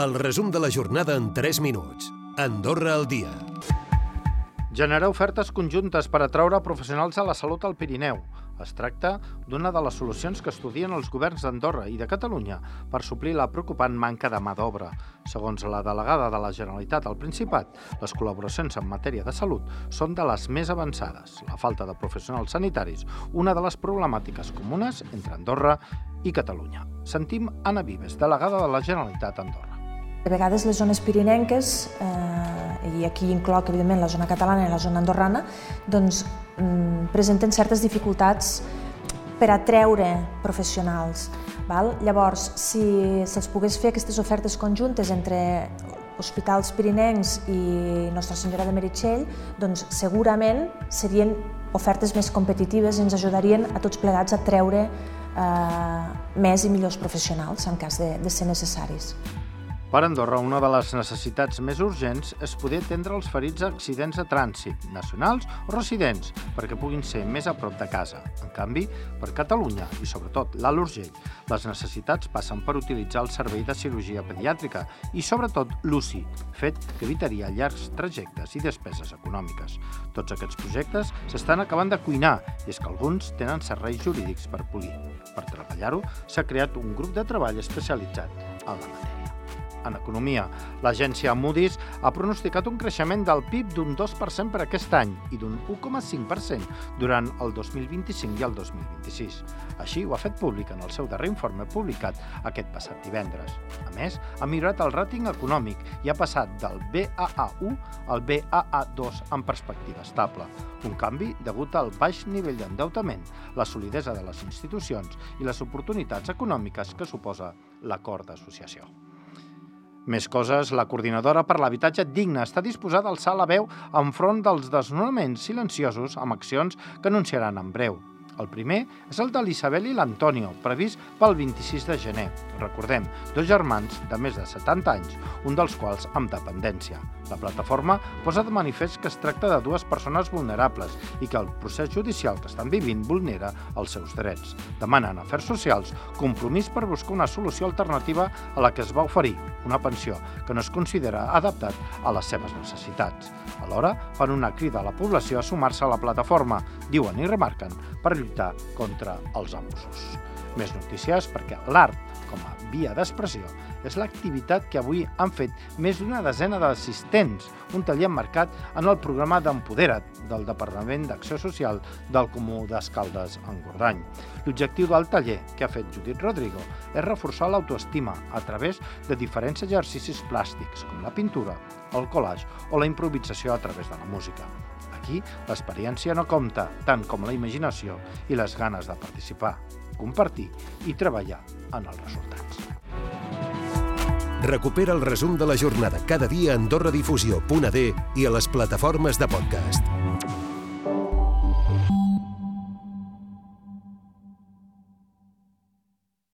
El resum de la jornada en 3 minuts. Andorra al dia. Generar ofertes conjuntes per atraure professionals a la salut al Pirineu. Es tracta d'una de les solucions que estudien els governs d'Andorra i de Catalunya per suplir la preocupant manca de mà d'obra. Segons la delegada de la Generalitat al Principat, les col·laboracions en matèria de salut són de les més avançades. La falta de professionals sanitaris, una de les problemàtiques comunes entre Andorra i Catalunya. Sentim Anna Vives, delegada de la Generalitat Andorra. De vegades les zones pirinenques, eh, i aquí incloc evidentment la zona catalana i la zona andorrana, doncs, mm, presenten certes dificultats per atreure professionals. Val? Llavors, si se'ls pogués fer aquestes ofertes conjuntes entre hospitals pirinencs i Nostra Senyora de Meritxell, doncs segurament serien ofertes més competitives i ens ajudarien a tots plegats a treure eh, més i millors professionals en cas de, de ser necessaris. Per Andorra, una de les necessitats més urgents és poder atendre els ferits a accidents de trànsit, nacionals o residents, perquè puguin ser més a prop de casa. En canvi, per Catalunya i sobretot l'Alt Urgell, les necessitats passen per utilitzar el servei de cirurgia pediàtrica i sobretot l'UCI, fet que evitaria llargs trajectes i despeses econòmiques. Tots aquests projectes s'estan acabant de cuinar i és que alguns tenen serveis jurídics per polir. Per treballar-ho, s'ha creat un grup de treball especialitzat en la matèria en economia. L'agència Moody's ha pronosticat un creixement del PIB d'un 2% per aquest any i d'un 1,5% durant el 2025 i el 2026. Així ho ha fet públic en el seu darrer informe publicat aquest passat divendres. A més, ha millorat el ràting econòmic i ha passat del BAA1 al BAA2 en perspectiva estable. Un canvi degut al baix nivell d'endeutament, la solidesa de les institucions i les oportunitats econòmiques que suposa l'acord d'associació. Més coses, la coordinadora per l'habitatge digne està disposada a alçar la veu enfront dels desnonaments silenciosos amb accions que anunciaran en breu. El primer és el de l'Isabel i l'Antonio, previst pel 26 de gener. Recordem, dos germans de més de 70 anys, un dels quals amb dependència. La plataforma posa de manifest que es tracta de dues persones vulnerables i que el procés judicial que estan vivint vulnera els seus drets. Demanen a Afers Socials compromís per buscar una solució alternativa a la que es va oferir, una pensió que no es considera adaptat a les seves necessitats. Alhora, fan una crida a la població a sumar-se a la plataforma, diuen i remarquen, per lluitar contra els abusos. Més notícies perquè l'art, com a via d'expressió, és l'activitat que avui han fet més d'una desena d'assistents, un taller emmarcat en el programa d'Empodera't del Departament d'Acció Social del Comú d'Escaldes en Gordany. L'objectiu del taller que ha fet Judit Rodrigo és reforçar l'autoestima a través de diferents exercicis plàstics, com la pintura, el collage o la improvisació a través de la música. Aquí, l'experiència no compta tant com la imaginació i les ganes de participar, compartir i treballar en els resultats. Recupera el resum de la jornada cada dia a AndorraDifusió.d i a les plataformes de podcast.